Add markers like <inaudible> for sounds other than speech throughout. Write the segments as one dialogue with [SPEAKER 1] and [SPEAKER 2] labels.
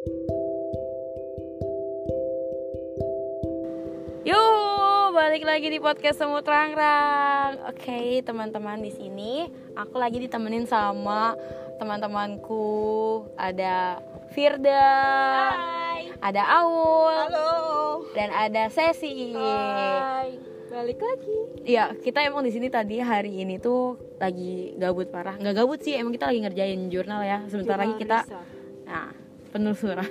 [SPEAKER 1] Yuk, balik lagi di podcast Semut Rangrang. Oke, teman-teman di sini aku lagi ditemenin sama teman-temanku. Ada Firda, ada Aul,
[SPEAKER 2] Halo.
[SPEAKER 1] dan ada Sesi.
[SPEAKER 2] Hai. Balik lagi.
[SPEAKER 1] Iya, kita emang di sini tadi hari ini tuh lagi gabut parah. Nggak gabut sih, emang kita lagi ngerjain jurnal ya. Sebentar lagi kita Nah, penelusuran.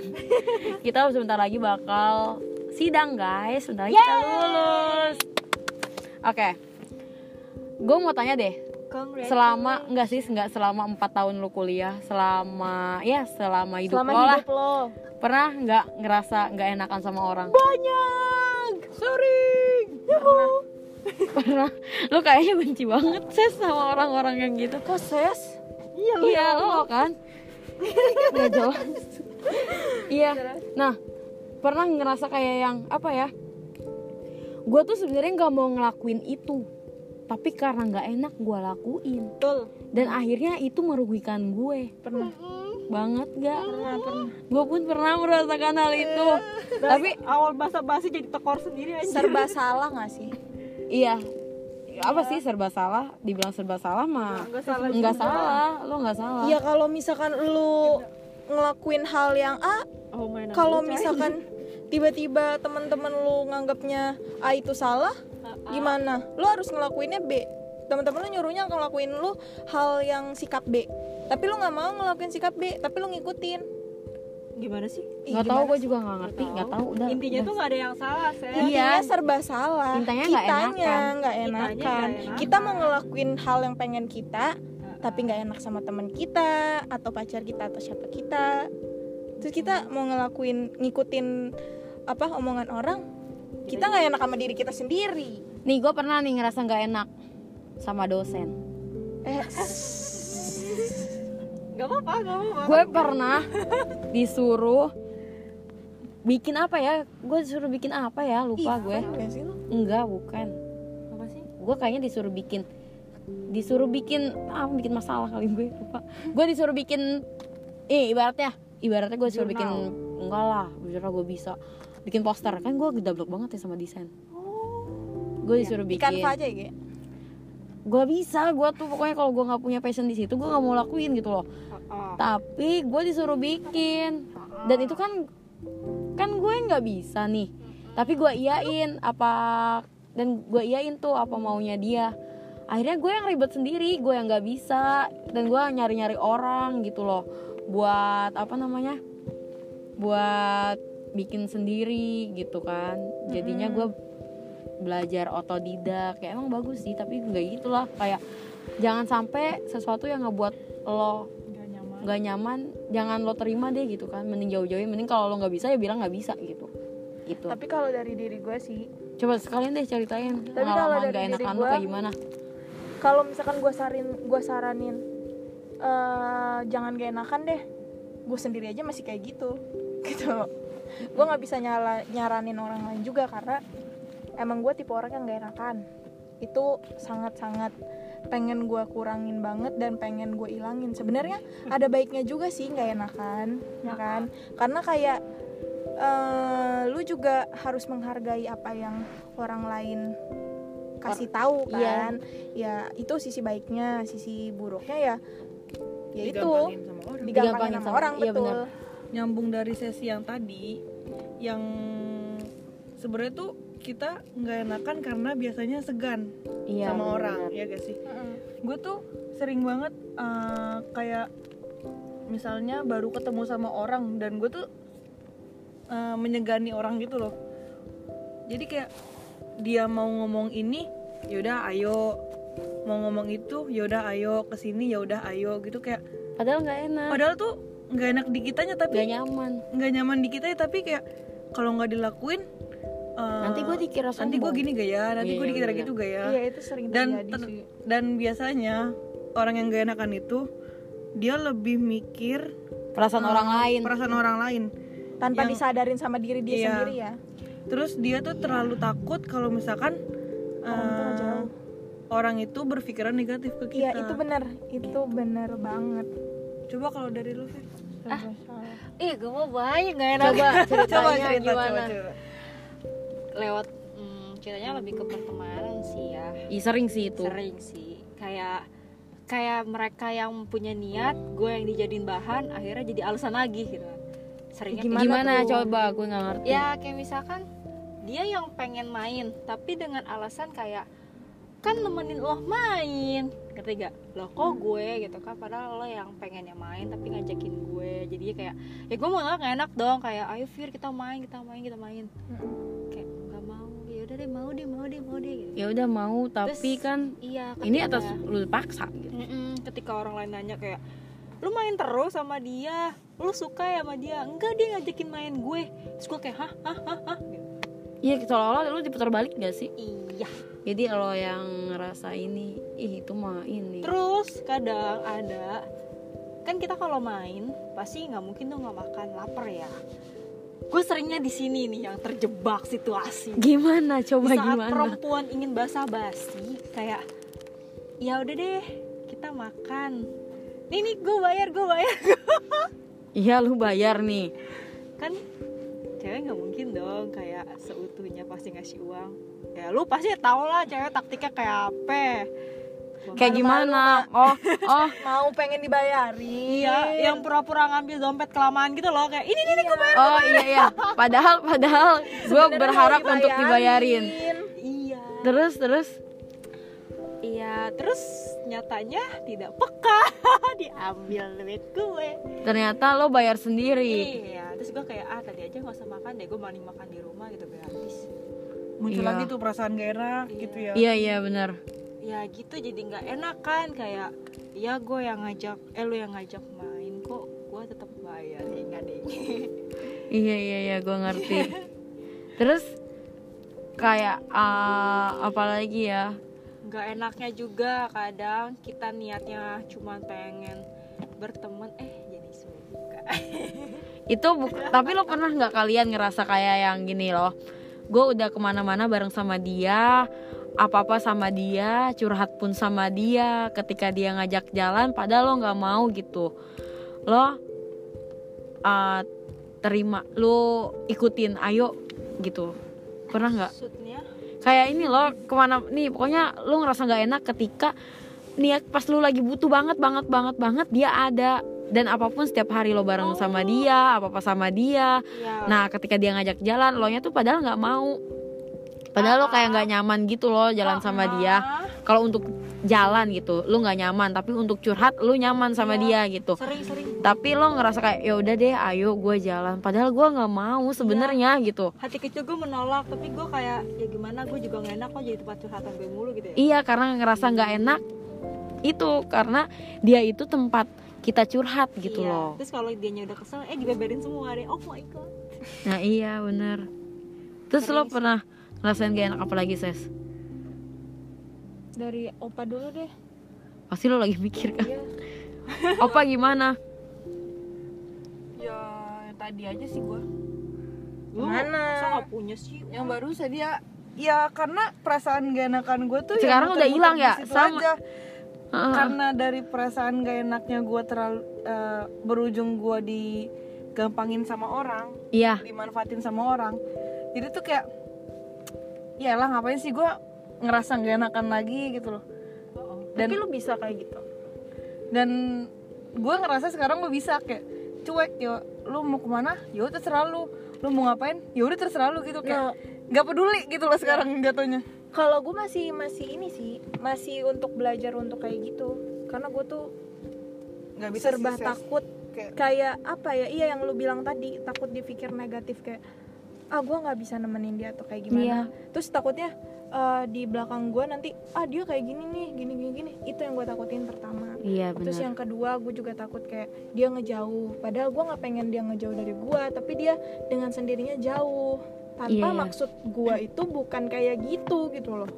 [SPEAKER 1] <laughs> kita sebentar lagi bakal sidang, guys. Sebentar lagi kita lulus. Oke. Gue mau tanya deh, selama enggak sih, enggak selama 4 tahun lu kuliah, selama ya selama hidup
[SPEAKER 2] Selama
[SPEAKER 1] lo lah.
[SPEAKER 2] hidup lo.
[SPEAKER 1] Pernah nggak ngerasa nggak enakan sama orang?
[SPEAKER 2] Banyak. Sering. Yuhu. <laughs>
[SPEAKER 1] Pernah. Lu kayaknya benci banget ses sama orang-orang yang gitu.
[SPEAKER 2] Kok ses? Iya lu.
[SPEAKER 1] Iya, lo kan. <laughs> Nggak jelas. Iya. Nah, pernah ngerasa kayak yang apa ya? Gue tuh sebenarnya nggak mau ngelakuin itu, tapi karena nggak enak gue lakuin.
[SPEAKER 2] Betul.
[SPEAKER 1] Dan akhirnya itu merugikan gue.
[SPEAKER 2] Pernah.
[SPEAKER 1] Banget gak?
[SPEAKER 2] Pernah, pernah.
[SPEAKER 1] Gue pun pernah merasakan hal itu. tapi
[SPEAKER 2] awal basa basi jadi tekor sendiri aja. Serba salah gak sih?
[SPEAKER 1] iya, apa sih serba salah? Dibilang serba salah mah
[SPEAKER 2] Nggak salah
[SPEAKER 1] nggak
[SPEAKER 2] juga.
[SPEAKER 1] salah, lo nggak salah.
[SPEAKER 3] Iya kalau misalkan lu ngelakuin hal yang A,
[SPEAKER 2] Oh,
[SPEAKER 3] kalau misalkan tiba-tiba teman-teman lu nganggapnya A itu salah, gimana? Lu harus ngelakuinnya B. Teman-teman lu nyuruhnya ngelakuin lu hal yang sikap B. Tapi lu nggak mau ngelakuin sikap B, tapi lu ngikutin.
[SPEAKER 2] gimana sih?
[SPEAKER 3] Ih,
[SPEAKER 1] nggak tahu gue juga nggak ngerti nggak tahu udah
[SPEAKER 2] Intinya
[SPEAKER 1] udah.
[SPEAKER 2] tuh gak ada yang salah, Ses.
[SPEAKER 1] Iya.
[SPEAKER 3] Intinya serba salah.
[SPEAKER 1] Intinya nggak enakan.
[SPEAKER 3] nggak
[SPEAKER 2] Kitanya
[SPEAKER 3] enakan.
[SPEAKER 2] nggak enakan.
[SPEAKER 3] Kita mau ngelakuin hal yang pengen kita, tapi nggak enak sama teman kita atau pacar kita atau siapa kita. Terus kita mau ngelakuin ngikutin apa omongan orang, kita nggak enak sama diri kita sendiri.
[SPEAKER 1] nih gue pernah nih ngerasa nggak enak sama dosen
[SPEAKER 3] Eh,
[SPEAKER 2] Gak apa-apa, gak apa-apa.
[SPEAKER 1] gue pernah disuruh bikin apa ya gue disuruh bikin apa ya lupa gue enggak bukan
[SPEAKER 2] Apa sih?
[SPEAKER 1] gue kayaknya disuruh bikin disuruh bikin ah bikin masalah kali gue lupa. Gue disuruh bikin eh ibaratnya ibaratnya gue disuruh bikin enggak lah bicara gue bisa. Bikin poster kan gue gedablok banget ya sama desain. Gue disuruh
[SPEAKER 3] Di
[SPEAKER 1] bikin.
[SPEAKER 3] Canva aja ya,
[SPEAKER 1] gue bisa gue tuh pokoknya kalau gue nggak punya passion di situ gue nggak mau lakuin gitu loh. Tapi gue disuruh bikin. Dan itu kan kan gue nggak bisa nih. Tapi gue iyain apa dan gue iyain tuh apa maunya dia akhirnya gue yang ribet sendiri gue yang nggak bisa dan gue nyari nyari orang gitu loh. Buat apa namanya? Buat bikin sendiri gitu kan. Jadinya gue belajar otodidak. Ya emang bagus sih tapi nggak gitulah kayak jangan sampai sesuatu yang ngebuat lo
[SPEAKER 2] Gak nyaman.
[SPEAKER 1] nggak nyaman jangan lo terima deh gitu kan. Mending jauh-jauhin mending kalau lo nggak bisa ya bilang nggak bisa gitu. Gitu.
[SPEAKER 3] Tapi kalau dari diri gue sih,
[SPEAKER 1] coba sekalian deh ceritain
[SPEAKER 3] Tapi kalau dari
[SPEAKER 1] gak
[SPEAKER 3] diri gua-
[SPEAKER 1] kayak gimana
[SPEAKER 3] kalau misalkan gue sarin, gue saranin, eh, jangan gak enakan deh. Gue sendiri aja masih kayak gitu, <laughs> gitu. Gue nggak bisa nyala, nyaranin orang lain juga karena emang gue tipe orang yang gak enakan. Itu sangat-sangat pengen gue kurangin banget dan pengen gue ilangin. Sebenarnya ada baiknya juga sih nggak enakan, ya kan? Karena kayak eh, lu juga harus menghargai apa yang orang lain kasih tahu
[SPEAKER 1] iya.
[SPEAKER 3] kan. Ya itu sisi baiknya sisi buruknya ya ya itu.
[SPEAKER 2] Digampangin sama orang.
[SPEAKER 3] digampangin sama
[SPEAKER 1] sama-
[SPEAKER 3] orang
[SPEAKER 1] iya,
[SPEAKER 3] betul.
[SPEAKER 1] benar.
[SPEAKER 4] nyambung dari sesi yang tadi yang sebenarnya tuh kita nggak enakan karena biasanya segan
[SPEAKER 1] iya
[SPEAKER 4] sama
[SPEAKER 1] benar,
[SPEAKER 4] orang ya gak sih? Gue tuh sering banget eh, kayak misalnya baru ketemu sama orang dan gue tuh eh, menyegani orang gitu loh. Jadi kayak dia mau ngomong ini yaudah ayo. Mau ngomong itu yaudah ayo ke sini yaudah ayo gitu kayak
[SPEAKER 1] padahal nggak enak.
[SPEAKER 4] Padahal tuh nggak enak di kitanya tapi
[SPEAKER 1] nggak nyaman.
[SPEAKER 4] nggak nyaman di kita ya tapi kayak kalau nggak dilakuin eh,
[SPEAKER 1] nanti gue dikira sombong
[SPEAKER 4] nanti gue gini gak ya? Nanti
[SPEAKER 1] Iya,
[SPEAKER 4] gue dikira
[SPEAKER 1] bener.
[SPEAKER 4] gitu gak ya?
[SPEAKER 3] Iya itu sering
[SPEAKER 4] dan ter-
[SPEAKER 3] sih.
[SPEAKER 4] dan biasanya orang yang gak enakan itu dia lebih mikir
[SPEAKER 1] perasaan
[SPEAKER 4] eh,
[SPEAKER 1] orang lain.
[SPEAKER 4] perasaan orang lain.
[SPEAKER 3] Tanpa
[SPEAKER 4] yang-
[SPEAKER 3] disadarin sama diri dia
[SPEAKER 4] Iya.
[SPEAKER 3] sendiri ya
[SPEAKER 4] terus dia tuh terlalu takut kalau misalkan
[SPEAKER 3] Orang itu ngejauh.
[SPEAKER 4] orang itu berpikiran negatif ke
[SPEAKER 3] iya
[SPEAKER 4] kita
[SPEAKER 3] itu benar itu benar banget
[SPEAKER 4] coba kalau dari lu Fit?
[SPEAKER 3] serba salah.
[SPEAKER 2] Ih, gue mau banyak gak enak.
[SPEAKER 1] coba <laughs> ceritanya
[SPEAKER 4] coba cerita
[SPEAKER 1] gimana
[SPEAKER 4] coba cerita
[SPEAKER 2] Lewat hmm, ceritanya lebih ke pertemanan sih ya.
[SPEAKER 1] Ih, sering sih itu
[SPEAKER 2] Sering sih. Kayak kayak mereka yang punya niat, gue yang dijadiin bahan, akhirnya jadi alasan lagi gitu. Seringnya kayak
[SPEAKER 1] gimana,
[SPEAKER 2] gitu.
[SPEAKER 1] coba gue nggak ngerti
[SPEAKER 2] Ya kayak misalkan dia yang pengen main, tapi dengan alasan kayak kan nemenin lo main. Ngerti gak? Loh kok gue? Gitu kan padahal lo yang pengen yang main tapi ngajakin gue. Jadinya kayak ya gue mau nggak enak dong. Kayak ayo Fir kita main kita main kita main. Kayak nggak mau ya udah deh mau deh mau deh mau deh. Gitu.
[SPEAKER 1] ya udah mau tapi
[SPEAKER 2] Terus,
[SPEAKER 1] kan
[SPEAKER 2] iya
[SPEAKER 1] ini atas lu paksa gitu.
[SPEAKER 2] Mm-mm, ketika orang lain nanya kayak lu main terus sama dia? Lu suka ya sama dia? Enggak dia ngajakin main gue. Terus gue kayak hah hah hah hah? Gitu.
[SPEAKER 1] Iya seolah-olah lu diputar balik gak sih?
[SPEAKER 2] Iya.
[SPEAKER 1] Jadi lo yang ngerasa ini ih itu mah ini.
[SPEAKER 2] Terus kadang ada kan kita kalau main pasti nggak mungkin tuh nggak makan lapar ya. Gue seringnya di sini nih yang terjebak situasi.
[SPEAKER 1] gimana?
[SPEAKER 2] Di
[SPEAKER 1] coba
[SPEAKER 2] saat
[SPEAKER 1] gimana?
[SPEAKER 2] perempuan ingin basa-basi kayak ya udah deh kita makan. Nih nih gue bayar gue bayar. <laughs>
[SPEAKER 1] Iya lu bayar nih.
[SPEAKER 2] Kan cewek nggak mungkin dong kayak seutuhnya pasti ngasih uang. Ya lu pasti tau lah cewek taktiknya kayak apa.
[SPEAKER 1] kayak gimana? Oh <laughs> oh
[SPEAKER 3] mau pengen dibayarin?
[SPEAKER 2] Iya, yang pura-pura ngambil dompet kelamaan gitu loh kayak ini nih nih gue bayar.
[SPEAKER 1] oh iya iya. Padahal padahal gue berharap untuk dibayarin.
[SPEAKER 2] Iya.
[SPEAKER 1] terus terus?
[SPEAKER 2] Iya, terus nyatanya tidak peka <laughs> diambil duit gue.
[SPEAKER 1] ternyata lo bayar sendiri
[SPEAKER 2] Iya, terus gue kayak ah tadi aja nggak usah makan deh, gue mending makan di rumah gitu gratis.
[SPEAKER 4] muncul
[SPEAKER 1] Iya.
[SPEAKER 4] lagi tuh perasaan gak enak gitu ya
[SPEAKER 1] iya iya benar
[SPEAKER 2] Ya gitu jadi nggak enak kan kayak ya gue yang ngajak, eh lu yang ngajak main kok gue tetap bayar ya nggak deh. <laughs>
[SPEAKER 1] iya iya iya gue ngerti <laughs> terus kayak ah, apa lagi ya
[SPEAKER 2] nggak enaknya juga kadang kita niatnya cuma pengen berteman. Eh jadi suka. <laughs>
[SPEAKER 1] itu tapi lo pernah nggak kalian ngerasa kayak yang gini loh gue udah ke mana-mana bareng sama dia apa-apa sama dia curhat pun sama dia ketika dia ngajak jalan padahal lo nggak mau gitu. Lo uh, terima lo ikutin ayo gitu. Pernah nggak kayak ini lo ke mana nih pokoknya lo ngerasa nggak enak ketika niat pas lo lagi butuh banget banget banget banget dia ada. Dan apa pun setiap hari lo bareng sama dia apa apa sama dia.
[SPEAKER 2] Ya
[SPEAKER 1] nah ketika dia ngajak jalan lo nya tuh padahal nggak mau. Padahal lo kayak nggak nyaman gitu loh jalan sama dia kalau untuk jalan gitu lo nggak nyaman tapi untuk curhat lo nyaman sama dia gitu
[SPEAKER 2] sering-sering
[SPEAKER 1] tapi lo ngerasa kayak ya udah deh ayo gue jalan padahal gue nggak mau sebenarnya gitu
[SPEAKER 2] hati kecil gue menolak tapi gue kayak ya gimana gue juga gak enak kok jadi tempat curhatan gue mulu gitu ya
[SPEAKER 1] Iya karena ngerasa nggak enak itu karena dia itu tempat kita curhat gitu
[SPEAKER 2] Iya.
[SPEAKER 1] loh.
[SPEAKER 2] terus kalau dia udah kesel eh dibeberin semua deh oh my god
[SPEAKER 1] Nah iya bener. Terus lo pernah ngerasain gak enak apa lagi ses?
[SPEAKER 3] Dari opa dulu deh
[SPEAKER 1] Pasti lo lagi mikir kan?
[SPEAKER 3] Iya. <laughs>
[SPEAKER 1] Opa gimana?
[SPEAKER 4] ya tadi aja sih gue
[SPEAKER 2] Lu
[SPEAKER 3] Mana?
[SPEAKER 2] masa gak punya sih
[SPEAKER 4] yang baru dia ya karena perasaan gak enakan gue tuh ya
[SPEAKER 1] Sekarang udah hilang ya? Sama.
[SPEAKER 4] aja.
[SPEAKER 1] Heeh.
[SPEAKER 4] karena dari perasaan gak enaknya gue terlalu eh, berujung gue digampangin sama orang
[SPEAKER 1] Iya.
[SPEAKER 4] dimanfaatin sama orang jadi tuh kayak ya lah ngapain sih gue ngerasa gak enakan lagi gitu loh. Dan
[SPEAKER 3] tapi lu bisa kayak gitu?
[SPEAKER 4] dan gue ngerasa sekarang gue bisa kayak cuek yo lu mau ke mana? Ya udah terserah lu. Lu mau ngapain? Ya udah terserah lu gitu kayak
[SPEAKER 3] Nah.
[SPEAKER 4] nggak peduli gitu loh sekarang jatuhnya
[SPEAKER 3] kalau gue masih masih ini sih masih untuk belajar untuk kayak gitu. Karena gue tuh
[SPEAKER 4] nggak
[SPEAKER 3] serba
[SPEAKER 4] sih,
[SPEAKER 3] takut
[SPEAKER 4] Kayak-
[SPEAKER 3] kayak apa ya? Iya yang lu bilang tadi takut dipikir negatif kayak ah gue nggak bisa nemenin dia atau kayak gimana.
[SPEAKER 1] Iya.
[SPEAKER 3] terus takutnya eh, di belakang gue nanti ah dia kayak gini nih gini gini gini. Itu yang gue takutin pertama.
[SPEAKER 1] Iya
[SPEAKER 3] terus
[SPEAKER 1] benar.
[SPEAKER 3] yang kedua gue juga takut kayak dia ngejauh. Padahal gue nggak pengen dia ngejauh dari gue tapi dia dengan sendirinya jauh. Tanpa
[SPEAKER 1] Iya, iya.
[SPEAKER 3] maksud gue itu bukan kayak gitu gitu loh.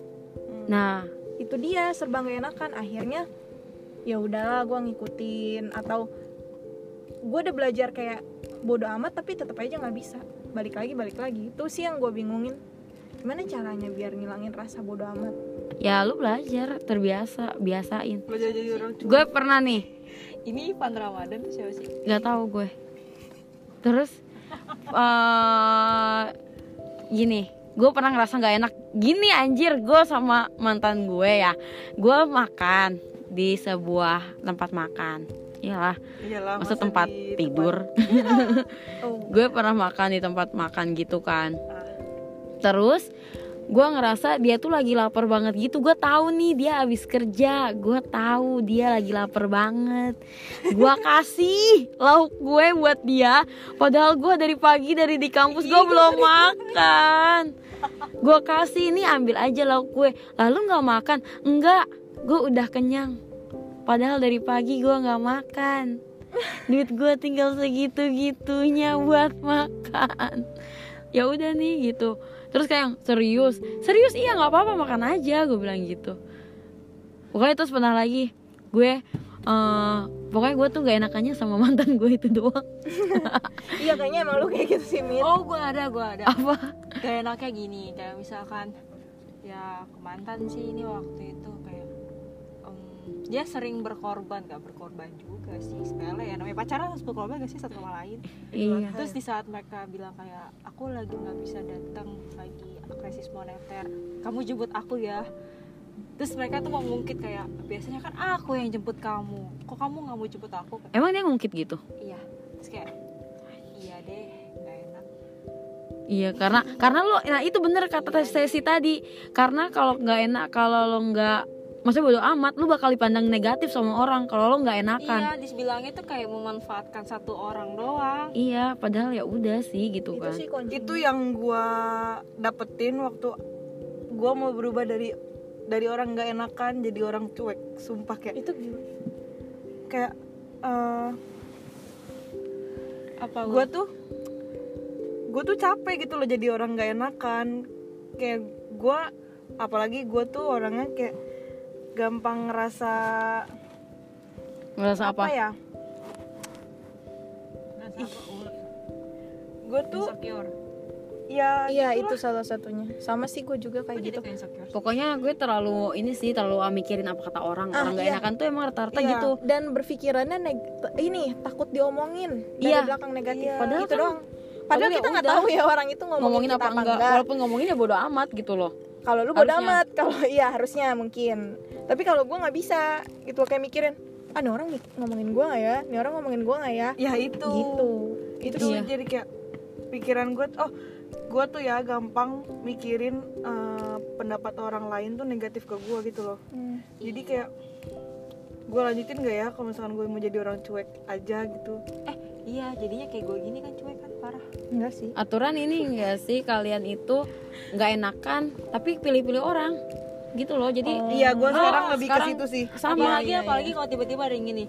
[SPEAKER 1] Nah.
[SPEAKER 3] Itu dia serba gak enakan. Akhirnya ya udahlah gue ngikutin. Atau gue udah belajar kayak bodoh amat tapi tetap aja nggak bisa. Balik lagi balik lagi. Itu sih yang gue bingungin gimana caranya biar ngilangin rasa bodoh amat?
[SPEAKER 1] Ya lu belajar terbiasa biasain.
[SPEAKER 4] belajar jadi orang
[SPEAKER 1] Gue pernah nih.
[SPEAKER 2] Ini Ivan Ramadan tuh siapa sih?
[SPEAKER 1] Nggak tahu gue. Terus eh gini gue pernah ngerasa nggak enak. Gini anjir gue sama mantan gue ya. Gue makan di sebuah tempat makan. Iyalah,
[SPEAKER 4] iyalah
[SPEAKER 1] masa
[SPEAKER 4] masa
[SPEAKER 1] tempat
[SPEAKER 4] di
[SPEAKER 1] tidur. <laughs>
[SPEAKER 4] oh.
[SPEAKER 1] Gue pernah makan di tempat makan gitu kan. Terus gue ngerasa dia tuh lagi lapar banget gitu. Gue tahu nih dia habis kerja. Gue tahu dia lagi lapar banget. Gue kasih lauk gue buat dia. Padahal gue dari pagi dari di kampus gue belum makan. Gue kasih ini ambil aja lauk gue. Lalu nggak makan? Enggak gue udah kenyang. Padahal dari pagi gue nggak makan. Duit gue tinggal segitu gitunya buat makan. Ya udah nih gitu terus kayak serius? Serius iya nggak apa-apa makan aja gue bilang gitu. Pokoknya terus pernah lagi gue eh, pokoknya gue tuh gak enakannya sama <laughs> mantan gue itu doang. <laughs>
[SPEAKER 3] Iya kayaknya emang lu kayak gitu sih Mit.
[SPEAKER 2] Oh gue ada gue ada.
[SPEAKER 1] Apa?
[SPEAKER 2] Kayak enaknya gini kayak misalkan ya ke mantan sih ini waktu itu kayak dia sering berkorban gak berkorban juga sih sepele ya. Namanya pacaran harus berkorban gak sih satu sama lain?
[SPEAKER 1] Iya.
[SPEAKER 2] Terus di saat mereka bilang kayak aku lagi nggak bisa datang lagi krisis moneter kamu jemput aku ya. Terus mereka tuh mau ngungkit kayak biasanya kan aku yang jemput kamu kok kamu nggak mau jemput aku?
[SPEAKER 1] Emang dia ngungkit gitu?
[SPEAKER 2] Iya. Terus kayak iya deh nggak enak.
[SPEAKER 1] Iya karena karena lo nah itu bener kata tes sesi tadi karena kalau nggak enak kalau lo nggak maksudnya bodo amat lu bakal dipandang negatif sama orang kalau lo nggak enakan.
[SPEAKER 2] Iya dibilangnya tuh kayak memanfaatkan satu orang doang.
[SPEAKER 1] Iya padahal ya udah sih gitu
[SPEAKER 3] itu
[SPEAKER 1] kan.
[SPEAKER 3] sih
[SPEAKER 4] itu yang gua dapetin waktu gua mau berubah dari dari orang nggak enakan jadi orang cuek sumpah kayak
[SPEAKER 3] itu gimana?
[SPEAKER 4] kayak eh,
[SPEAKER 2] apa
[SPEAKER 4] gue tuh gue tuh capek gitu loh jadi orang nggak enakan. Kayak gue apalagi gue tuh orangnya kayak gampang ngerasa
[SPEAKER 1] ngerasa apa,
[SPEAKER 4] apa? ya? Gue tuh
[SPEAKER 2] insecure.
[SPEAKER 4] Ya
[SPEAKER 3] iya itu salah satunya. Sama sih gue juga kayak gitu.
[SPEAKER 1] pokoknya gue terlalu ini sih terlalu ah, mikirin apa kata orang.
[SPEAKER 3] Ah,
[SPEAKER 1] orang nggak
[SPEAKER 3] iya.
[SPEAKER 1] enakan tuh emang rata-rata
[SPEAKER 4] Iya.
[SPEAKER 1] gitu.
[SPEAKER 3] dan berpikirannya neg- ini takut diomongin. Dari
[SPEAKER 1] Iya.
[SPEAKER 3] belakang negatif.
[SPEAKER 4] Iya.
[SPEAKER 1] Padahal
[SPEAKER 3] itu
[SPEAKER 1] kan-
[SPEAKER 3] doang.
[SPEAKER 1] Padahal
[SPEAKER 3] padahal
[SPEAKER 1] ya
[SPEAKER 3] kita nggak
[SPEAKER 1] udah.
[SPEAKER 3] tahu ya orang itu ngomongin,
[SPEAKER 1] ngomongin
[SPEAKER 3] kita
[SPEAKER 1] apa enggak. Walaupun ngomongin ya bodo amat gitu loh
[SPEAKER 3] kalau lu bodo amat. Kalau <laughs> iya harusnya mungkin. Tapi kalau gue nggak bisa gitu kayak mikirin ah ini orang mik- ngomongin gue nggak ya? Ini orang ngomongin gue nggak ya?
[SPEAKER 4] Ya itu.
[SPEAKER 3] Gitu.
[SPEAKER 4] Itu
[SPEAKER 3] itu
[SPEAKER 1] Iya.
[SPEAKER 4] jadi kayak pikiran gue oh gue tuh ya gampang mikirin eh, pendapat orang lain tuh negatif ke gue gitu loh.
[SPEAKER 3] Hmm.
[SPEAKER 4] jadi kayak gue lanjutin gak ya kalau misalkan gue mau jadi orang cuek aja gitu.
[SPEAKER 2] Eh iya jadinya kayak gue gini kan cuek kan parah
[SPEAKER 3] enggak sih
[SPEAKER 1] aturan ini enggak sih kalian itu nggak enakan tapi pilih-pilih orang gitu loh jadi
[SPEAKER 3] Oh.
[SPEAKER 4] iya gue
[SPEAKER 1] Oh,
[SPEAKER 4] sekarang lebih
[SPEAKER 1] sekarang-
[SPEAKER 4] ke situ sih
[SPEAKER 1] sama
[SPEAKER 2] apalagi
[SPEAKER 3] iya,
[SPEAKER 2] apalagi kalau tiba-tiba ada yang gini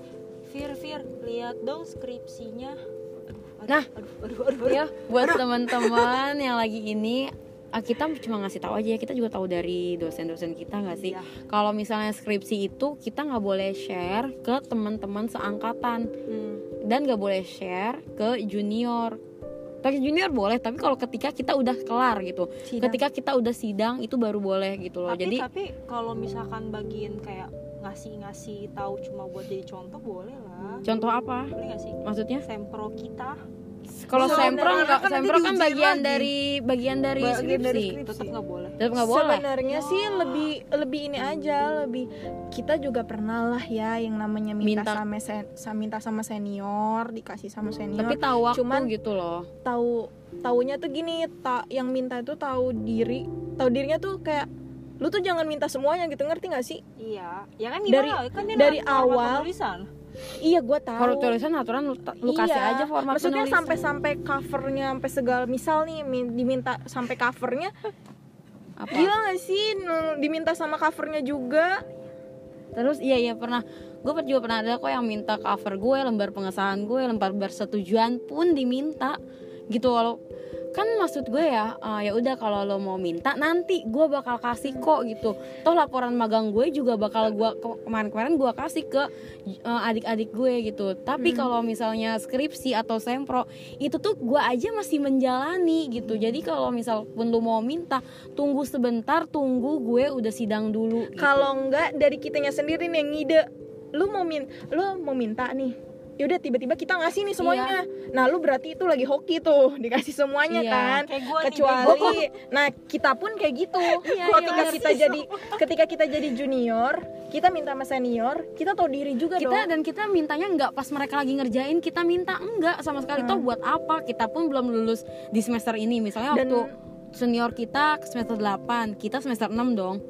[SPEAKER 2] Fir Fir lihat dong skripsinya aduh,
[SPEAKER 1] Nah.
[SPEAKER 2] aduh aduh aduh, aduh.
[SPEAKER 1] ya buat teman-teman yang lagi ini ah, kita cuma ngasih tahu aja ya kita juga tahu dari dosen-dosen kita nggak sih
[SPEAKER 2] Iya.
[SPEAKER 1] kalau misalnya skripsi itu kita nggak boleh share ke teman-teman seangkatan
[SPEAKER 4] Hmm.
[SPEAKER 1] dan nggak boleh share ke junior tapi junior boleh tapi kalau ketika kita udah kelar gitu.
[SPEAKER 3] Sidang.
[SPEAKER 1] ketika kita udah sidang itu baru boleh gitu loh.
[SPEAKER 2] Tapi
[SPEAKER 1] jadi
[SPEAKER 2] tapi kalau misalkan bagian kayak ngasih-ngasih tahu cuma buat jadi contoh boleh lah.
[SPEAKER 1] Contoh apa?
[SPEAKER 2] Boleh gak sih?
[SPEAKER 1] Maksudnya?
[SPEAKER 2] Sempro kita
[SPEAKER 1] kalau sempro
[SPEAKER 4] kan
[SPEAKER 1] nggak sempro kan bagian
[SPEAKER 4] lagi.
[SPEAKER 1] dari bagian dari
[SPEAKER 4] Bagian
[SPEAKER 1] skripsi
[SPEAKER 4] dari skripsi.
[SPEAKER 2] tetap nggak boleh
[SPEAKER 1] tetap nggak boleh
[SPEAKER 3] Sebenarnya sih lebih lebih ini aja, lebih kita juga pernah lah ya yang namanya minta,
[SPEAKER 1] Minta.
[SPEAKER 3] sama sen, minta sama senior, dikasih sama senior.
[SPEAKER 1] tapi tahu waktu
[SPEAKER 3] Cuman-
[SPEAKER 1] gitu loh
[SPEAKER 3] tahu taunya tuh gini, tak yang minta itu tahu diri, tahu dirinya tuh kayak lu tuh jangan minta semuanya gitu ngerti gak sih?
[SPEAKER 2] iya ya kan
[SPEAKER 3] Dari-
[SPEAKER 2] gimana kan dia
[SPEAKER 3] dari
[SPEAKER 2] dalam format
[SPEAKER 3] awal,
[SPEAKER 2] penulisan
[SPEAKER 3] Iya gue tahu.
[SPEAKER 1] kalau tulisan aturan lu, lu kasih
[SPEAKER 3] Iya.
[SPEAKER 1] aja format
[SPEAKER 3] Maksudnya
[SPEAKER 1] penulisan.
[SPEAKER 3] sampai-sampai covernya sampai segala misal nih min- diminta sampai covernya
[SPEAKER 1] apa
[SPEAKER 3] gila gak sih diminta sama covernya juga
[SPEAKER 1] terus iya iya pernah gue juga pernah ada kok yang minta cover gue lembar pengesahan gue lembar persetujuan pun diminta gitu walau kan maksud gue ya eh, ya udah kalau lo mau minta nanti gue bakal kasih kok gitu. Toh laporan magang gue juga bakal gue kemarin-kemarin gue kasih ke eh, adik-adik gue gitu. Tapi kalau misalnya skripsi atau sempro itu tuh gue aja masih menjalani gitu. Jadi kalau misal pun lo mau minta tunggu sebentar tunggu gue udah sidang dulu gitu.
[SPEAKER 3] kalau enggak dari kitanya sendiri nih yang ngide lu mau min lu mau minta nih yaudah tiba-tiba kita ngasih nih semuanya. Nah lu berarti itu lagi hoki tuh <laughs> dikasih semuanya
[SPEAKER 1] Iya.
[SPEAKER 3] kan. kecuali <laughs> nah kita pun kayak gitu.
[SPEAKER 1] Iya,
[SPEAKER 3] ketika
[SPEAKER 1] iya.
[SPEAKER 3] kita jadi ketika kita jadi junior kita minta sama senior kita tahu diri juga
[SPEAKER 1] kita
[SPEAKER 3] dong.
[SPEAKER 1] dan kita mintanya nggak pas mereka lagi ngerjain kita minta enggak sama sekali. Toh buat apa? Kita pun belum lulus di semester ini. Misalnya
[SPEAKER 3] Dan-
[SPEAKER 1] waktu senior kita semester 8 kita semester 6 dong.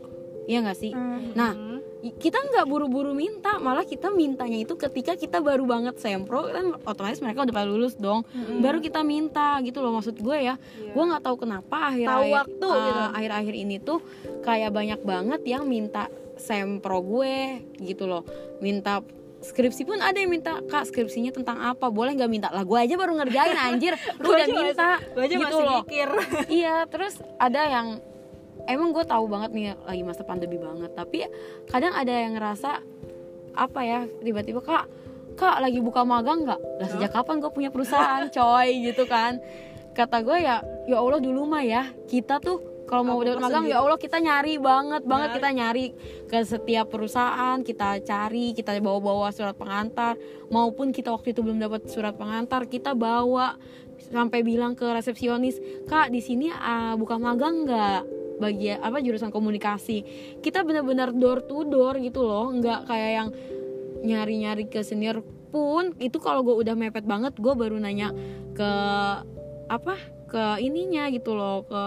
[SPEAKER 1] Iya nggak sih?
[SPEAKER 3] Hmm.
[SPEAKER 1] nah kita nggak buru-buru minta malah kita mintanya itu ketika kita baru banget sempro kan otomatis mereka udah pada lulus dong. Baru kita minta gitu loh maksud gue ya. Gue nggak tahu kenapa akhir-akhir
[SPEAKER 3] waktu
[SPEAKER 1] ah,
[SPEAKER 3] gitu.
[SPEAKER 1] akhir-akhir ini tuh kayak banyak banget yang minta sempro gue gitu loh. Minta skripsi pun ada yang minta kak skripsinya tentang apa? Boleh nggak minta? Lah gue aja baru ngerjain anjir. <laughs> Lu udah minta
[SPEAKER 2] gue aja
[SPEAKER 1] gitu
[SPEAKER 2] masih
[SPEAKER 1] loh.
[SPEAKER 2] mikir.
[SPEAKER 1] Iya terus ada yang emang gue tahu banget nih lagi masa pandemi banget tapi kadang ada yang ngerasa apa ya tiba-tiba kak kak lagi buka magang nggak? Lah sejak kapan gue punya perusahaan coy gitu kan. Kata gue ya ya allah dulu mah ya kita tuh kalau mau dapat magang ya allah kita nyari banget banget kita nyari ke setiap perusahaan kita cari kita bawa-bawa surat pengantar. Maupun kita waktu itu belum dapat surat pengantar kita bawa sampai bilang ke resepsionis kak di sini ah, buka magang nggak bagian apa jurusan komunikasi. Kita benar-benar door to door gitu loh nggak kayak yang nyari-nyari ke senior pun itu kalau gue udah mepet banget gue baru nanya ke apa ke ininya gitu loh ke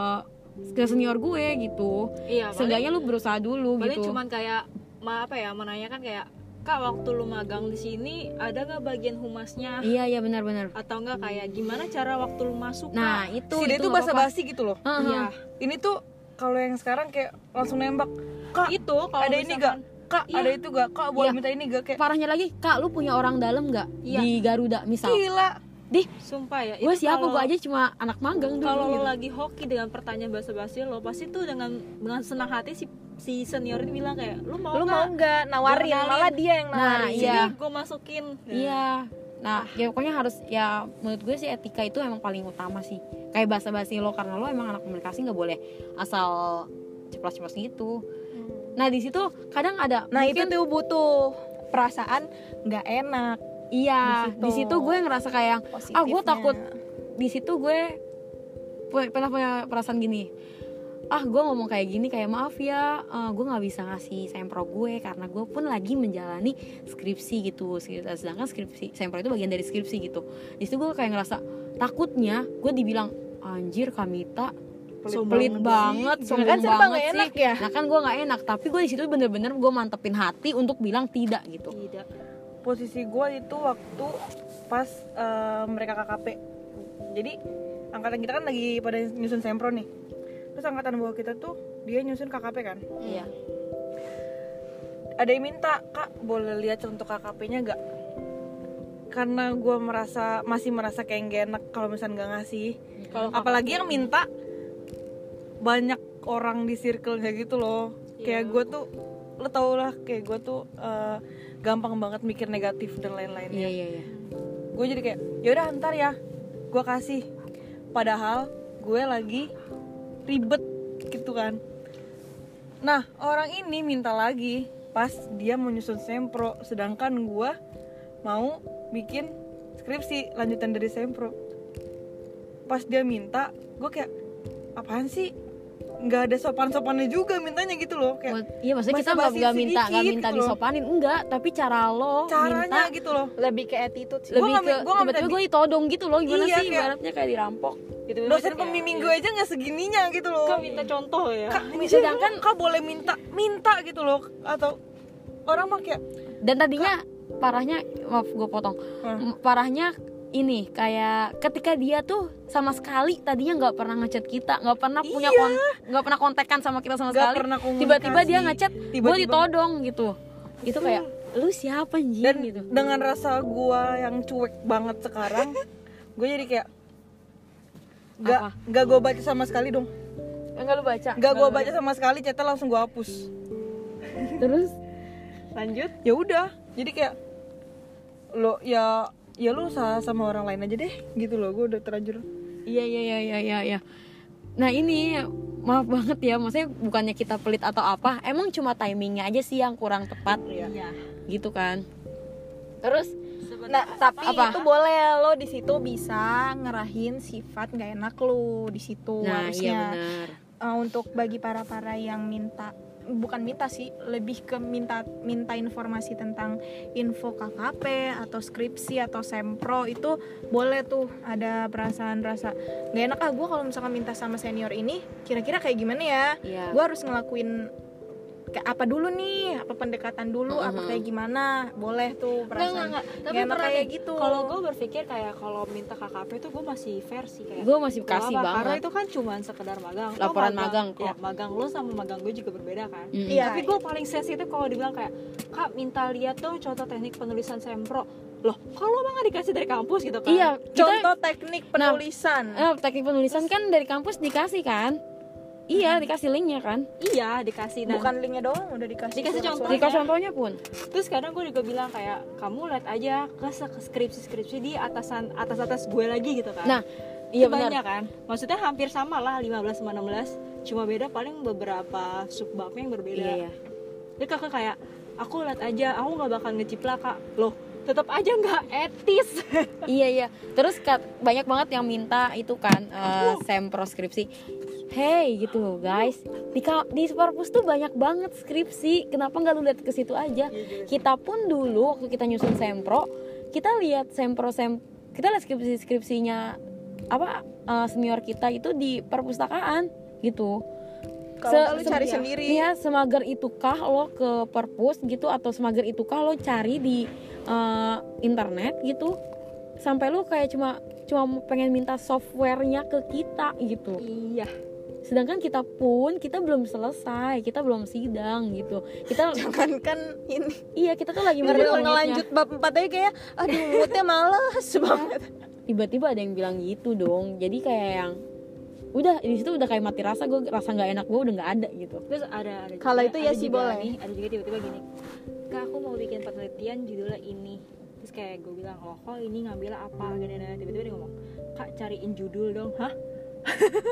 [SPEAKER 1] ke senior gue gitu.
[SPEAKER 2] Iya
[SPEAKER 1] seenggaknya lu berusaha dulu
[SPEAKER 2] paling
[SPEAKER 1] gitu.
[SPEAKER 2] cuman kayak ma apa ya menanyakan kayak kak waktu lu magang di sini ada nggak bagian humasnya?
[SPEAKER 1] Iya iya benar-benar
[SPEAKER 2] atau enggak kayak gimana cara waktu lu masuk
[SPEAKER 1] nah
[SPEAKER 2] kak?
[SPEAKER 1] itu
[SPEAKER 4] si dia
[SPEAKER 1] itu
[SPEAKER 4] tuh
[SPEAKER 1] nggak apa-apa.
[SPEAKER 4] basa-basi gitu loh.
[SPEAKER 1] Heeh.
[SPEAKER 2] iya.
[SPEAKER 4] Ini tuh kalau yang sekarang kayak langsung nembak kak
[SPEAKER 2] itu kalau
[SPEAKER 4] ada ini gak
[SPEAKER 2] misalkan-
[SPEAKER 4] kak
[SPEAKER 2] Iya.
[SPEAKER 4] ada itu gak kak boleh
[SPEAKER 1] Iya.
[SPEAKER 4] minta ini gak kayak
[SPEAKER 1] parahnya lagi kak lu punya orang dalam nggak
[SPEAKER 2] Iya.
[SPEAKER 1] di Garuda misal
[SPEAKER 4] gila
[SPEAKER 1] dih
[SPEAKER 2] sumpah ya
[SPEAKER 1] gue siapa gue aja cuma anak magang dulu
[SPEAKER 2] kalau
[SPEAKER 1] gitu.
[SPEAKER 2] lagi hoki dengan pertanyaan basa-basi lo pasti tuh dengan dengan senang hati si si senior ini bilang kayak lu mau
[SPEAKER 3] lu
[SPEAKER 2] nggak?
[SPEAKER 3] mau nggak nawarin
[SPEAKER 2] Nawarin.
[SPEAKER 3] malah dia yang
[SPEAKER 1] Nah,
[SPEAKER 3] nawarin
[SPEAKER 1] iya.
[SPEAKER 2] sini gue masukin
[SPEAKER 1] Iya. Nah, ya pokoknya harus ya menurut gue sih etika itu emang paling utama sih. Kayak basa-basi lo karena lo emang anak komunikasi nggak boleh asal ceplos-ceplos gitu. Nah, di situ kadang ada
[SPEAKER 3] nah itu
[SPEAKER 1] mungkin-
[SPEAKER 3] tuh butuh perasaan nggak enak
[SPEAKER 1] iya,
[SPEAKER 3] di situ.
[SPEAKER 1] gue ngerasa kayak ah gue takut di situ gue pernah punya perasaan gini ah gue ngomong kayak gini kayak maaf ya. Eh, gue nggak bisa ngasih sempro gue karena gue pun lagi menjalani skripsi gitu. Sedangkan skripsi sempro itu bagian dari skripsi gitu. Di situ gue kayak ngerasa takutnya gue dibilang anjir Kamita pelit, banget, sombong
[SPEAKER 3] kan serba
[SPEAKER 1] banget sih.
[SPEAKER 3] enak ya.
[SPEAKER 1] Nah kan gue nggak enak, tapi gue di situ bener-bener gue mantepin hati untuk bilang tidak gitu.
[SPEAKER 2] tidak.
[SPEAKER 4] Posisi gue itu waktu pas eh, mereka KKP jadi angkatan kita kan lagi pada nyusun sempro nih terus angkatan bawah kita tuh dia nyusun KKP kan?
[SPEAKER 1] Iya.
[SPEAKER 4] ada yang minta kak boleh lihat contoh KKP-nya gak karena gue merasa masih merasa kayak gak enak kalau misalnya nggak ngasih.
[SPEAKER 2] Kalau
[SPEAKER 4] apalagi yang minta banyak orang di circle-nya gitu loh. Kayak gue tuh lo tau lah kayak gue tuh eh, gampang banget mikir negatif dan lain-lainnya.
[SPEAKER 1] Iya iya iya.
[SPEAKER 4] gue jadi kayak yaudah ntar ya gue kasih. Padahal gue lagi ribet gitu kan. Nah orang ini minta lagi pas dia mau nyusun sempro sedangkan gue mau bikin skripsi lanjutan dari sempro. Pas dia minta gue kayak apaan sih nggak ada sopan-sopannya juga mintanya gitu loh kayak
[SPEAKER 1] Buat- Iya maksudnya kita nggak minta nggak minta
[SPEAKER 4] gitu loh.
[SPEAKER 1] disopanin enggak, tapi cara lo
[SPEAKER 4] caranya
[SPEAKER 1] minta
[SPEAKER 4] gitu loh.
[SPEAKER 3] lebih ke attitude sih.
[SPEAKER 4] Gua
[SPEAKER 1] lebih ke
[SPEAKER 4] gua minta
[SPEAKER 1] tiba-tiba gue ditodong gitu loh gimana
[SPEAKER 4] Iya,
[SPEAKER 1] sih?
[SPEAKER 4] kayak-
[SPEAKER 1] ibaratnya kayak dirampok
[SPEAKER 2] gitu.
[SPEAKER 4] Dosen pembimbing gue aja nggak segininya gitu loh.
[SPEAKER 2] Kan minta contoh ya.
[SPEAKER 4] Kak,
[SPEAKER 1] Sedangkan
[SPEAKER 4] kak boleh minta minta gitu loh. Atau orang mah kayak
[SPEAKER 1] dan tadinya parahnya maaf gue potong.
[SPEAKER 4] Hmm.
[SPEAKER 1] Parahnya ini kayak ketika dia tuh sama sekali tadinya nggak pernah ngechat kita nggak pernah punya
[SPEAKER 4] Iya.
[SPEAKER 1] kon- nggak pernah kontekan sama kita sama
[SPEAKER 4] Nggak
[SPEAKER 1] sekali. tiba-tiba dia ngechat gue ditodong gitu. Itu kayak lu siapa anjing?
[SPEAKER 4] Dan
[SPEAKER 1] gitu.
[SPEAKER 4] dengan rasa gua yang cuek banget sekarang <laughs> gue jadi kayak nggak
[SPEAKER 1] Apa?
[SPEAKER 4] nggak gue baca sama sekali dong.
[SPEAKER 1] Enggak lu baca?
[SPEAKER 4] Nggak gue baca sama sekali chatnya langsung gue hapus.
[SPEAKER 1] Terus?
[SPEAKER 2] Lanjut.
[SPEAKER 4] Ya udah. Jadi kayak lo ya ya lu sa- sama orang lain aja deh gitu loh gue udah terlanjur
[SPEAKER 1] Iya iya iya iya iya. iya. Nah ini maaf banget ya, maksudnya bukannya kita pelit atau apa, emang cuma timingnya aja sih yang kurang tepat
[SPEAKER 2] iya
[SPEAKER 1] gitu kan. Terus
[SPEAKER 3] Nah, tapi
[SPEAKER 1] Apa?
[SPEAKER 3] itu boleh lo di situ bisa ngerahin sifat nggak enak lo di situ
[SPEAKER 1] nah iya
[SPEAKER 3] harusnya.
[SPEAKER 1] benar
[SPEAKER 3] Eh, untuk bagi para para yang minta bukan minta sih lebih ke minta minta informasi tentang info KKP atau skripsi atau sempro itu boleh tuh ada perasaan rasa nggak enak ah gue kalau misalkan minta sama senior ini kira-kira kayak gimana ya
[SPEAKER 1] Iya.
[SPEAKER 3] gue harus ngelakuin kayak apa dulu nih apa pendekatan dulu apa
[SPEAKER 1] Mhm.
[SPEAKER 3] kayak gimana boleh tuh perasaan
[SPEAKER 2] enggak. Tapi
[SPEAKER 3] nggak enak
[SPEAKER 2] pernah
[SPEAKER 3] kayak gitu
[SPEAKER 2] Kalau gue berpikir kayak kalau minta KKP itu gue masih versi kayak
[SPEAKER 1] gue masih kasih
[SPEAKER 2] apa, Karena
[SPEAKER 1] banget
[SPEAKER 2] itu kan cuma sekedar magang. Lo
[SPEAKER 1] Laporan magang kok.
[SPEAKER 2] Ya, magang lo sama magang gue juga berbeda kan.
[SPEAKER 1] Mm.
[SPEAKER 3] Iya.
[SPEAKER 2] Tapi gue paling sensitif kalau dibilang kayak, kak minta lihat dong contoh teknik penulisan sempro. Loh, kalau emang nggak dikasih dari kampus gitu kan?
[SPEAKER 1] iya kita
[SPEAKER 3] contoh teknik penulisan
[SPEAKER 1] eh, teknik penulisan kan dari kampus dikasih kan iya dikasih linknya kan?
[SPEAKER 2] Iya, dikasih. Dan
[SPEAKER 3] bukan linknya doang udah dikasih
[SPEAKER 2] Dikasih contoh.
[SPEAKER 1] dikasih contohnya pun.
[SPEAKER 2] Terus kadang gue juga bilang kayak, kamu lihat aja ke skripsi-skripsi di atasan atas-atas gue lagi gitu kan.
[SPEAKER 1] nah iya
[SPEAKER 2] banyak kan? Maksudnya hampir sama lah 15 sama 16 cuma beda paling beberapa subbabnya yang berbeda.
[SPEAKER 1] Iya iya.
[SPEAKER 2] Jadi kakak kayak aku lihat aja aku nggak bakal ngeciplak kak. Loh tetap aja nggak etis. <laughs>
[SPEAKER 1] Iya iya. Terus kat- banyak banget yang minta itu kan eh, sempro skripsi hey gitu guys. Di di perpus tuh banyak banget skripsi. Kenapa nggak lu lihat ke situ aja? Kita pun dulu waktu kita nyusun sempro kita lihat sempro sem kita lihat skripsi skripsinya apa eh, senior kita itu di perpustakaan gitu.
[SPEAKER 3] Kalau
[SPEAKER 1] Se-
[SPEAKER 3] lu cari
[SPEAKER 1] iya.
[SPEAKER 3] sendiri.
[SPEAKER 1] Iya, semager itukah lo ke perpus gitu atau semager itukah lo cari di eh, internet gitu. Sampai lo kayak cuma cuma pengen minta softwarenya ke kita gitu.
[SPEAKER 2] iya
[SPEAKER 1] Sedangkan kita pun kita belum selesai, kita belum sidang gitu. Kita <laughs>
[SPEAKER 3] jangan kan ini
[SPEAKER 1] iya kita tuh lagi
[SPEAKER 3] Ngeri
[SPEAKER 1] menghitung
[SPEAKER 3] ngelanjut bab 4 aja kayak aduh moodnya males banget
[SPEAKER 1] Tiba-tiba ada yang bilang gitu dong. Jadi kayak yang udah di situ udah kayak mati rasa gue rasa nggak enak gue udah nggak ada gitu.
[SPEAKER 2] terus ada ada juga-
[SPEAKER 3] Kalau itu ya sih boleh.
[SPEAKER 2] nih, ada juga tiba-tiba gini kak aku mau bikin penelitian judulnya ini terus kayak gue bilang loh kok ini ngambil apa gini tiba-tiba dia ngomong kak cariin judul dong hah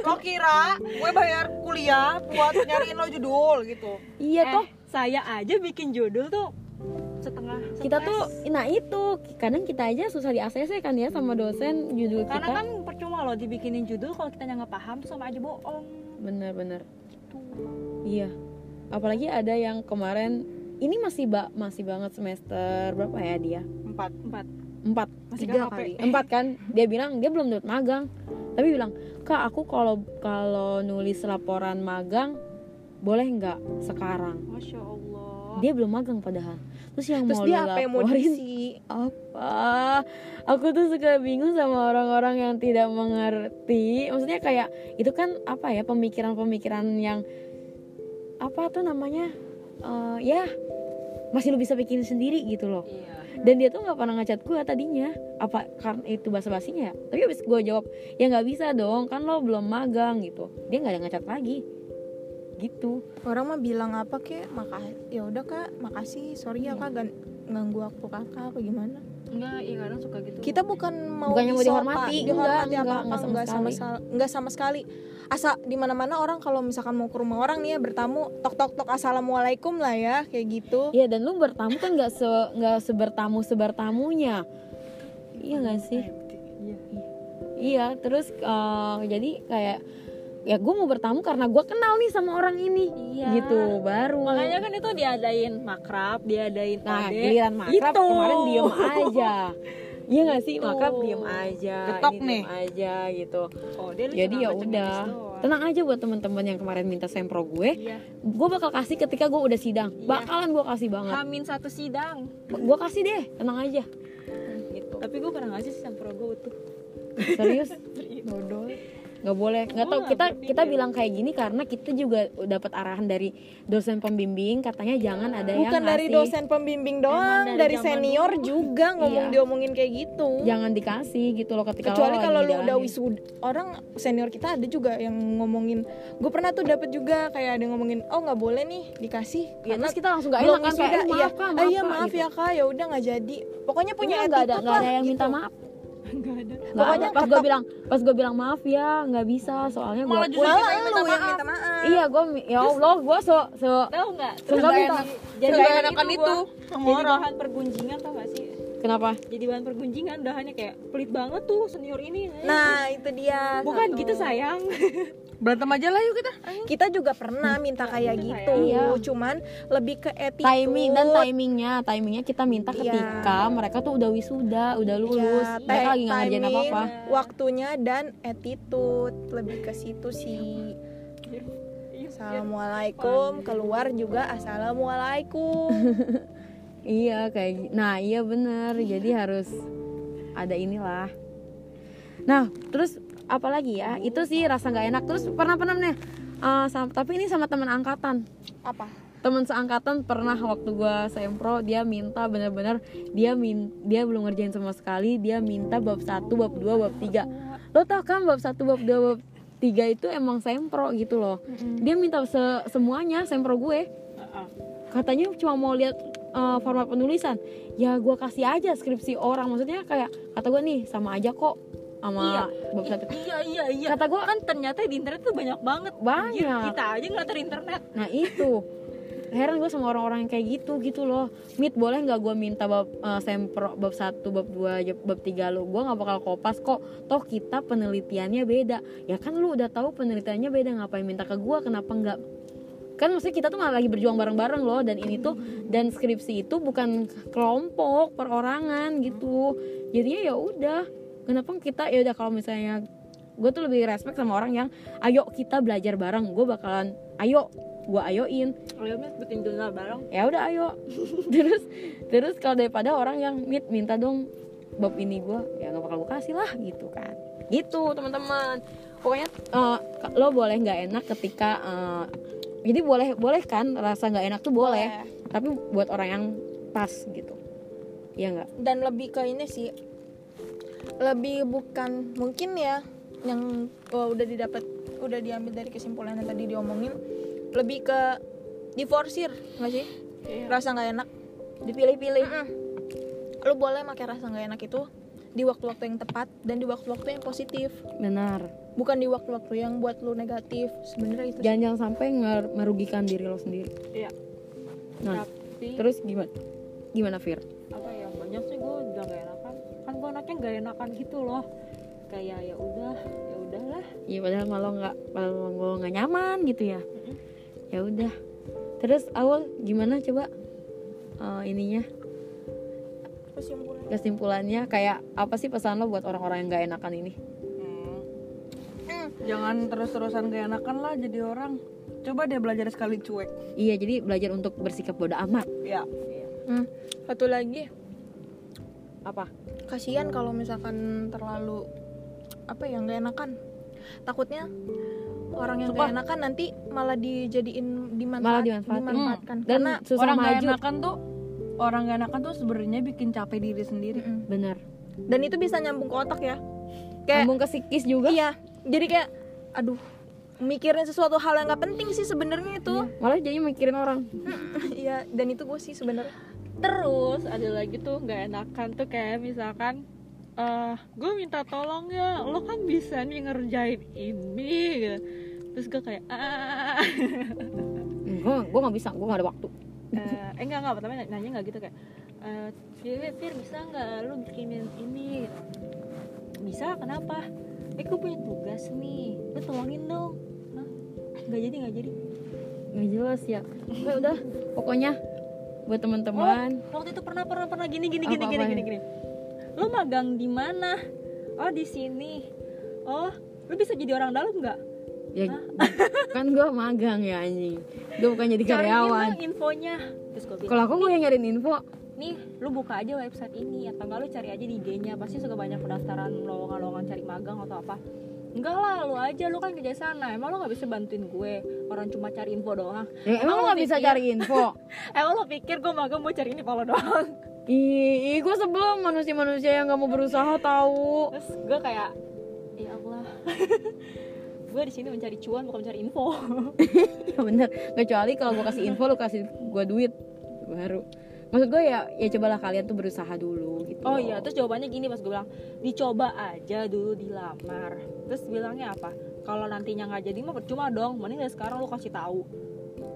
[SPEAKER 4] lo kira gue bayar kuliah buat nyariin lo judul gitu?
[SPEAKER 1] Iya
[SPEAKER 2] eh,
[SPEAKER 1] toh
[SPEAKER 2] saya aja bikin judul tuh setengah
[SPEAKER 1] kita
[SPEAKER 2] stres.
[SPEAKER 1] tuh nah itu kadang kita aja susah di ACC kan ya sama dosen judul
[SPEAKER 2] karena
[SPEAKER 1] kita.
[SPEAKER 2] kan percuma loh dibikinin judul kalau kita nggak paham tuh sama aja bohong.
[SPEAKER 1] Bener-bener iya. Apalagi ada yang kemarin ini masih ba masih banget semester berapa ya dia?
[SPEAKER 4] Empat
[SPEAKER 2] empat
[SPEAKER 1] empat.
[SPEAKER 2] Masih
[SPEAKER 1] tiga kali. Empat kan? Dia bilang dia belum dapat magang. Tapi bilang kak aku kalau kalau nulis laporan magang boleh nggak sekarang?
[SPEAKER 2] Masya allah.
[SPEAKER 1] Dia belum magang padahal. Terus yang
[SPEAKER 3] terus
[SPEAKER 1] mau
[SPEAKER 3] dia apa yang mau diisi?
[SPEAKER 1] Apa? Aku tuh suka bingung sama orang-orang yang tidak mengerti. Maksudnya kayak itu kan apa ya pemikiran-pemikiran yang apa tuh namanya eh, ya masih lu bisa bikin sendiri gitu loh.
[SPEAKER 2] Iya
[SPEAKER 1] dan dia tuh nggak pernah ngechat gue tadinya. Apa karena itu bahasa basinya ya? Tapi habis gue jawab ya nggak bisa dong kan lo belum magang gitu. Dia nggak ada ngechat lagi. Gitu.
[SPEAKER 3] Orang mah bilang apa kek maka ya udah kak makasih sorry ya kak gan- ganggu aku kakak apa gimana
[SPEAKER 2] enggak iya kadang suka gitu.
[SPEAKER 3] Kita bukan mau
[SPEAKER 1] Bukannya mau dihormati,
[SPEAKER 3] dihormati
[SPEAKER 1] enggak,
[SPEAKER 3] apa
[SPEAKER 1] enggak,
[SPEAKER 3] apa
[SPEAKER 1] enggak sama
[SPEAKER 3] enggak sama
[SPEAKER 1] sekali.
[SPEAKER 3] sekali enggak sama sekali. Asa di mana mana orang kalau misalkan mau ke rumah orang nih ya bertamu tok tok tok assalamualaikum lah ya kayak gitu.
[SPEAKER 1] Iya dan lu bertamu kan nggak se nggak sebertamu sebertamunya. Iya nggak sih?
[SPEAKER 2] Iya.
[SPEAKER 1] Iya terus eh, jadi kayak ya gue mau bertamu karena gue kenal nih sama orang ini.
[SPEAKER 2] Iya.
[SPEAKER 1] gitu baru.
[SPEAKER 2] Makanya kan itu diadain makrab diadain
[SPEAKER 1] nah
[SPEAKER 2] ode.
[SPEAKER 1] giliran makrab
[SPEAKER 2] Itu.
[SPEAKER 1] kemarin diem aja. Iya nggak sih? Makrab diem aja
[SPEAKER 4] Getok
[SPEAKER 1] ini
[SPEAKER 4] nih.
[SPEAKER 1] diem aja gitu.
[SPEAKER 2] Ode lu
[SPEAKER 1] jadi ya udah.
[SPEAKER 2] doang.
[SPEAKER 1] tenang aja buat teman-teman yang kemarin minta sempro gue.
[SPEAKER 2] Iya.
[SPEAKER 1] Gue bakal kasih ketika gue udah sidang.
[SPEAKER 2] Iya.
[SPEAKER 1] bakalan gue kasih banget.
[SPEAKER 2] Hamin satu sidang.
[SPEAKER 1] Gue kasih deh tenang aja. Gitu.
[SPEAKER 2] Tapi gue pernah ngasih sih sempro gue utuh?
[SPEAKER 1] Serius? <laughs>
[SPEAKER 3] Dodol
[SPEAKER 1] nggak boleh. Nggak tahu kita kita bilang kayak gini karena kita juga dapat arahan dari dosen pembimbing. Katanya jangan ada yang
[SPEAKER 3] bukan dari dosen pembimbing doang dari,
[SPEAKER 2] dari
[SPEAKER 3] senior juga ngomong
[SPEAKER 1] Iya.
[SPEAKER 3] diomongin kayak gitu.
[SPEAKER 1] Jangan dikasih gitu loh ketika
[SPEAKER 3] kecuali kalau lu udah wisuda orang senior kita ada juga yang ngomongin gue pernah tuh dapat juga kayak ada yang ngomongin oh nggak boleh nih dikasih.
[SPEAKER 1] Ya, terus kita langsung gak enak kan kayak eh,
[SPEAKER 3] iya.
[SPEAKER 1] Maaf kak
[SPEAKER 3] Ah,
[SPEAKER 1] maaf,
[SPEAKER 3] iya
[SPEAKER 1] Kak,"
[SPEAKER 3] maaf
[SPEAKER 1] gitu.
[SPEAKER 3] ya kak ya udah nggak jadi. Pokoknya punya
[SPEAKER 1] nggak ada nggak ada
[SPEAKER 3] lah,
[SPEAKER 1] yang minta
[SPEAKER 3] gitu.
[SPEAKER 1] maaf
[SPEAKER 2] nggak ada.
[SPEAKER 3] Pokoknya
[SPEAKER 1] pas gue bilang pas gue bilang maaf ya nggak bisa soalnya gue
[SPEAKER 4] Malah justru
[SPEAKER 3] malah
[SPEAKER 4] kita yang minta
[SPEAKER 3] lu yang
[SPEAKER 4] maaf.
[SPEAKER 3] minta maaf.
[SPEAKER 1] Iya gue ya allah gue so so
[SPEAKER 2] tahu nggak?
[SPEAKER 1] so nggak minta.
[SPEAKER 4] enak.
[SPEAKER 2] jadi
[SPEAKER 4] enakan
[SPEAKER 2] itu
[SPEAKER 4] itu
[SPEAKER 2] jadi bahan pergunjingan tau gak sih?
[SPEAKER 1] Kenapa?
[SPEAKER 2] Jadi bahan pergunjingan udah hanya kayak pelit banget tuh senior ini.
[SPEAKER 3] Nah itu dia.
[SPEAKER 2] Bukan
[SPEAKER 3] satu.
[SPEAKER 2] gitu sayang <laughs>
[SPEAKER 4] berantem aja lah yuk kita.
[SPEAKER 3] Kita juga pernah minta kayak
[SPEAKER 2] Itu
[SPEAKER 3] gitu.
[SPEAKER 1] Iya.
[SPEAKER 3] cuman lebih ke attitude.
[SPEAKER 1] Timing dan timingnya timingnya kita minta
[SPEAKER 3] Iya.
[SPEAKER 1] ketika mereka tuh udah wisuda udah lulus.
[SPEAKER 3] Iya,
[SPEAKER 1] mereka
[SPEAKER 3] ti-
[SPEAKER 1] lagi nggak ngerjain
[SPEAKER 3] timing,
[SPEAKER 1] apa apa
[SPEAKER 3] waktunya dan attitude. Lebih ke situ sih. Assalamualaikum keluar juga assalamualaikum. <laughs>
[SPEAKER 1] Iya kayak nah iya bener. Jadi harus ada inilah. Nah terus apalagi ya itu sih rasa nggak enak. Terus pernah pernah nih eh, sama- tapi ini sama teman angkatan.
[SPEAKER 3] Apa?
[SPEAKER 1] Teman seangkatan pernah waktu gua sempro dia minta bener-bener dia min dia belum ngerjain sama sekali dia minta bab satu bab dua bab tiga. Lo tau kan bab satu bab dua bab tiga itu emang sempro gitu loh. Dia minta se- semuanya sempro gue. Katanya cuma mau lihat eh, format penulisan. Ya gua kasih aja skripsi orang. Maksudnya kayak kata gue nih sama aja kok sama
[SPEAKER 2] Iya.
[SPEAKER 1] bab satu
[SPEAKER 2] iya iya iya.
[SPEAKER 1] Kata gue
[SPEAKER 2] kan ternyata di internet tuh banyak banget.
[SPEAKER 1] Banyak.
[SPEAKER 2] Anjir, kita aja ngeliat dari internet.
[SPEAKER 1] Nah itu. Heran gue sama orang-orang yang kayak gitu gitu loh. Mit boleh nggak gue minta bab eh, sempro bab satu bab dua bab tiga lo gue nggak bakal kopas kok. Toh kita penelitiannya beda. Ya kan lu udah tahu penelitiannya beda ngapain minta ke gue kenapa nggak? Kan maksudnya kita tuh malah lagi berjuang bareng-bareng loh dan ini tuh dan skripsi itu bukan kelompok perorangan gitu. Jadinya ya udah kenapa kita ya udah kalau misalnya gue tuh lebih respect sama orang yang ayo kita belajar bareng gue bakalan ayo gue ayoin.
[SPEAKER 2] Ayo Mit bikin jurnal bareng.
[SPEAKER 1] Ya udah ayo. <laughs> Terus terus kalau daripada orang yang mit minta dong bab ini gue ya nggak bakal gue kasih lah gitu kan. Gitu teman-teman. Pokoknya eh, lo boleh nggak enak ketika eh, jadi boleh boleh kan rasa nggak enak tuh boleh tapi buat orang yang pas gitu. Ya nggak?
[SPEAKER 3] Dan lebih ke ini sih lebih bukan mungkin ya yang oh, udah didapat udah diambil dari kesimpulan yang tadi diomongin lebih ke diforsir nggak sih?
[SPEAKER 2] Iya.
[SPEAKER 3] rasa nggak enak
[SPEAKER 1] dipilih-pilih.
[SPEAKER 3] Mm-mm. lu boleh pakai rasa nggak enak itu di waktu-waktu yang tepat dan di waktu-waktu yang positif.
[SPEAKER 1] Benar.
[SPEAKER 3] Bukan di waktu-waktu yang buat lu negatif sebenarnya itu
[SPEAKER 1] jangan jangan sampai merugikan diri lo sendiri.
[SPEAKER 2] Iya.
[SPEAKER 1] Nah
[SPEAKER 2] tapi
[SPEAKER 1] terus gimana gimana Fir?
[SPEAKER 2] Apa ya banyak sih gue udah gak enakan kan gue anaknya gak enakan gitu loh. Kayak ya udah ya udahlah.
[SPEAKER 1] Iya padahal malah nggak malah lo nggak nyaman gitu ya. Ya udah. Terus awal gimana coba? Eh, ininya?
[SPEAKER 3] Kesimpulan
[SPEAKER 1] kesimpulannya kayak apa sih pesan lo buat orang-orang yang nggak enakan ini?
[SPEAKER 4] jangan terus-terusan gak enakan lah jadi orang. Coba deh belajar sekali cuek.
[SPEAKER 1] Iya jadi belajar untuk bersikap bodoh amat.
[SPEAKER 4] ya
[SPEAKER 3] Hmm, satu lagi
[SPEAKER 1] Apa?
[SPEAKER 3] kasihan kalau misalkan terlalu apa ya nggak enakan takutnya orang yang
[SPEAKER 1] Sumpah.
[SPEAKER 3] nggak enakan nanti malah dijadiin dimanfaat,
[SPEAKER 1] Malah dimanfaatin.
[SPEAKER 3] dimanfaatkan
[SPEAKER 1] Dan
[SPEAKER 3] karena
[SPEAKER 1] susah
[SPEAKER 4] orang gak
[SPEAKER 1] maju.
[SPEAKER 4] enakan tuh orang gak enakan tuh sebenarnya bikin capek diri sendiri
[SPEAKER 3] Mm-mm.
[SPEAKER 1] Benar.
[SPEAKER 3] dan itu bisa nyambung ke otak ya kayak
[SPEAKER 1] Ngomong ke psikis juga.
[SPEAKER 3] iya jadi kayak aduh mikirin sesuatu hal yang nggak penting sih sebenarnya itu
[SPEAKER 1] Malah jadi mikirin orang.
[SPEAKER 3] iya dan itu gue sih sebenarnya
[SPEAKER 2] terus ada lagi tuh nggak enakan tuh kayak misalkan eh gue minta tolong ya lo kan bisa nih ngerjain ini gitu. terus gue kayak ah.
[SPEAKER 1] Gue gue nggak bisa, gue nggak ada waktu.
[SPEAKER 2] eh eh, enggak enggak pertama nanya nggak gitu kayak eh Fir, Fir bisa nggak lo bikinin ini? Bisa kenapa? Eh gue punya tugas nih lo tolongin dong. Nah nggak jadi nggak jadi.
[SPEAKER 1] Nggak jelas ya. Ya udah, pokoknya buat teman-teman.
[SPEAKER 2] waktu itu pernah pernah pernah. Gini gini gini
[SPEAKER 1] Apa-apa
[SPEAKER 2] gini
[SPEAKER 1] ya?
[SPEAKER 2] gini gini. Lo magang di mana? Oh di sini. Oh lo bisa jadi orang dalam nggak?
[SPEAKER 1] Ya <laughs> kan gue magang ya anjing. Gue bukan jadi
[SPEAKER 2] Cariin
[SPEAKER 1] karyawan.
[SPEAKER 2] dong infonya? Terus gue bilang
[SPEAKER 1] Kalau aku gue yang nyariin info,
[SPEAKER 2] nih lu buka aja website ini. Atau enggak lu cari aja di IG-nya pasti suka banyak pendaftaran lowongan-lowongan cari magang atau apa enggak lah lu aja lu kan kerja sana. Emang lu nggak bisa bantuin gue? Orang cuma cari info doang.
[SPEAKER 1] Ya, emang lo nggak bisa cari info. <laughs>
[SPEAKER 2] emang lu pikir gue magang mau cari info lo doang?
[SPEAKER 1] Ih, gue sebelum manusia-manusia yang gak mau berusaha tahu.
[SPEAKER 2] terus gue kayak ya Allah. <laughs> Gue di sini mencari cuan bukan mencari info. <laughs>
[SPEAKER 1] Ya bener. Kecuali kalau gue kasih info, lo kasih gue duit. Baru. Maksud gue ya, ya cobalah kalian tuh berusaha dulu gitu.
[SPEAKER 2] oh iya terus jawabannya gini pas gue bilang dicoba aja dulu dilamar. Terus bilangnya apa? Kalau nantinya nggak jadi mah percuma dong mending dari sekarang lu kasih tahu.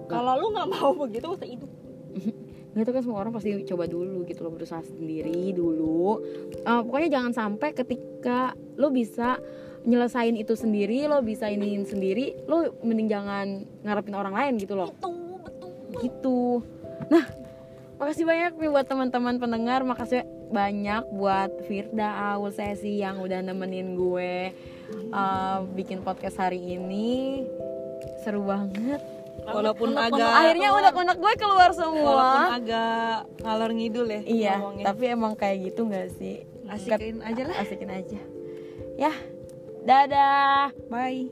[SPEAKER 2] Kalau lu nggak mau begitu usah hidup? <laughs>
[SPEAKER 1] Nggak tahu kan semua orang pasti coba dulu gitu loh berusaha sendiri dulu. Eh, pokoknya jangan sampai ketika lo bisa nyelesain itu sendiri lo bisa iniin sendiri lo mending jangan ngarepin orang lain gitu loh. Gitu. Nah makasih banyak nih buat teman-teman pendengar. Makasih banyak buat Firda Aul Sesi yang udah nemenin gue uh, bikin podcast hari ini. Seru banget.
[SPEAKER 4] Walaupun
[SPEAKER 1] Unek-unek-
[SPEAKER 4] agak
[SPEAKER 1] akhirnya unek-unek gue keluar
[SPEAKER 4] walaupun
[SPEAKER 1] semua
[SPEAKER 4] agak ngalor ngidul ya
[SPEAKER 1] iya
[SPEAKER 4] ngomongnya.
[SPEAKER 1] tapi emang kayak gitu nggak sih?
[SPEAKER 4] Asikin aja lah.
[SPEAKER 1] Asikin aja. Ya dadah.
[SPEAKER 4] Bye